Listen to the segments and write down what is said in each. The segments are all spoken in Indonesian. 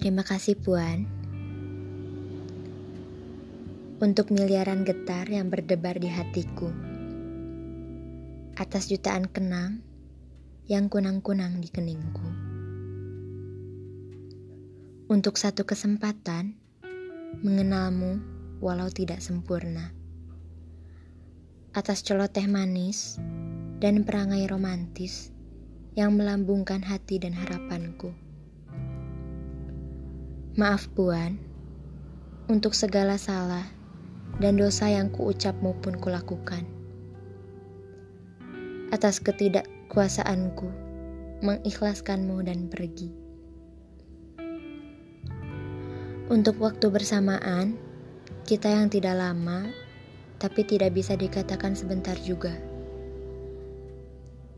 Terima kasih Puan untuk miliaran getar yang berdebar di hatiku. Atas jutaan kenang yang kunang-kunang di keningku. Untuk satu kesempatan mengenalmu walau tidak sempurna. Atas celoteh manis dan perangai romantis yang melambungkan hati dan harapanku. Maaf Puan, untuk segala salah dan dosa yang kuucap maupun kulakukan. Atas ketidakkuasaanku mengikhlaskanmu dan pergi. Untuk waktu bersamaan, kita yang tidak lama, tapi tidak bisa dikatakan sebentar juga.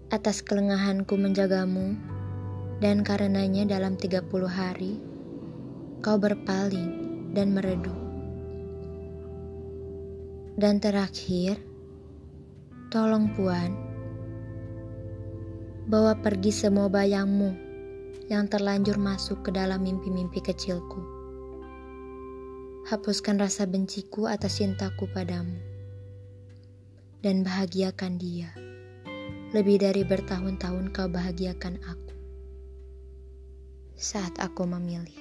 Atas kelengahanku menjagamu, dan karenanya dalam 30 hari, kau berpaling dan meredup. Dan terakhir, tolong Puan, bawa pergi semua bayangmu yang terlanjur masuk ke dalam mimpi-mimpi kecilku. Hapuskan rasa benciku atas cintaku padamu. Dan bahagiakan dia. Lebih dari bertahun-tahun kau bahagiakan aku. Saat aku memilih.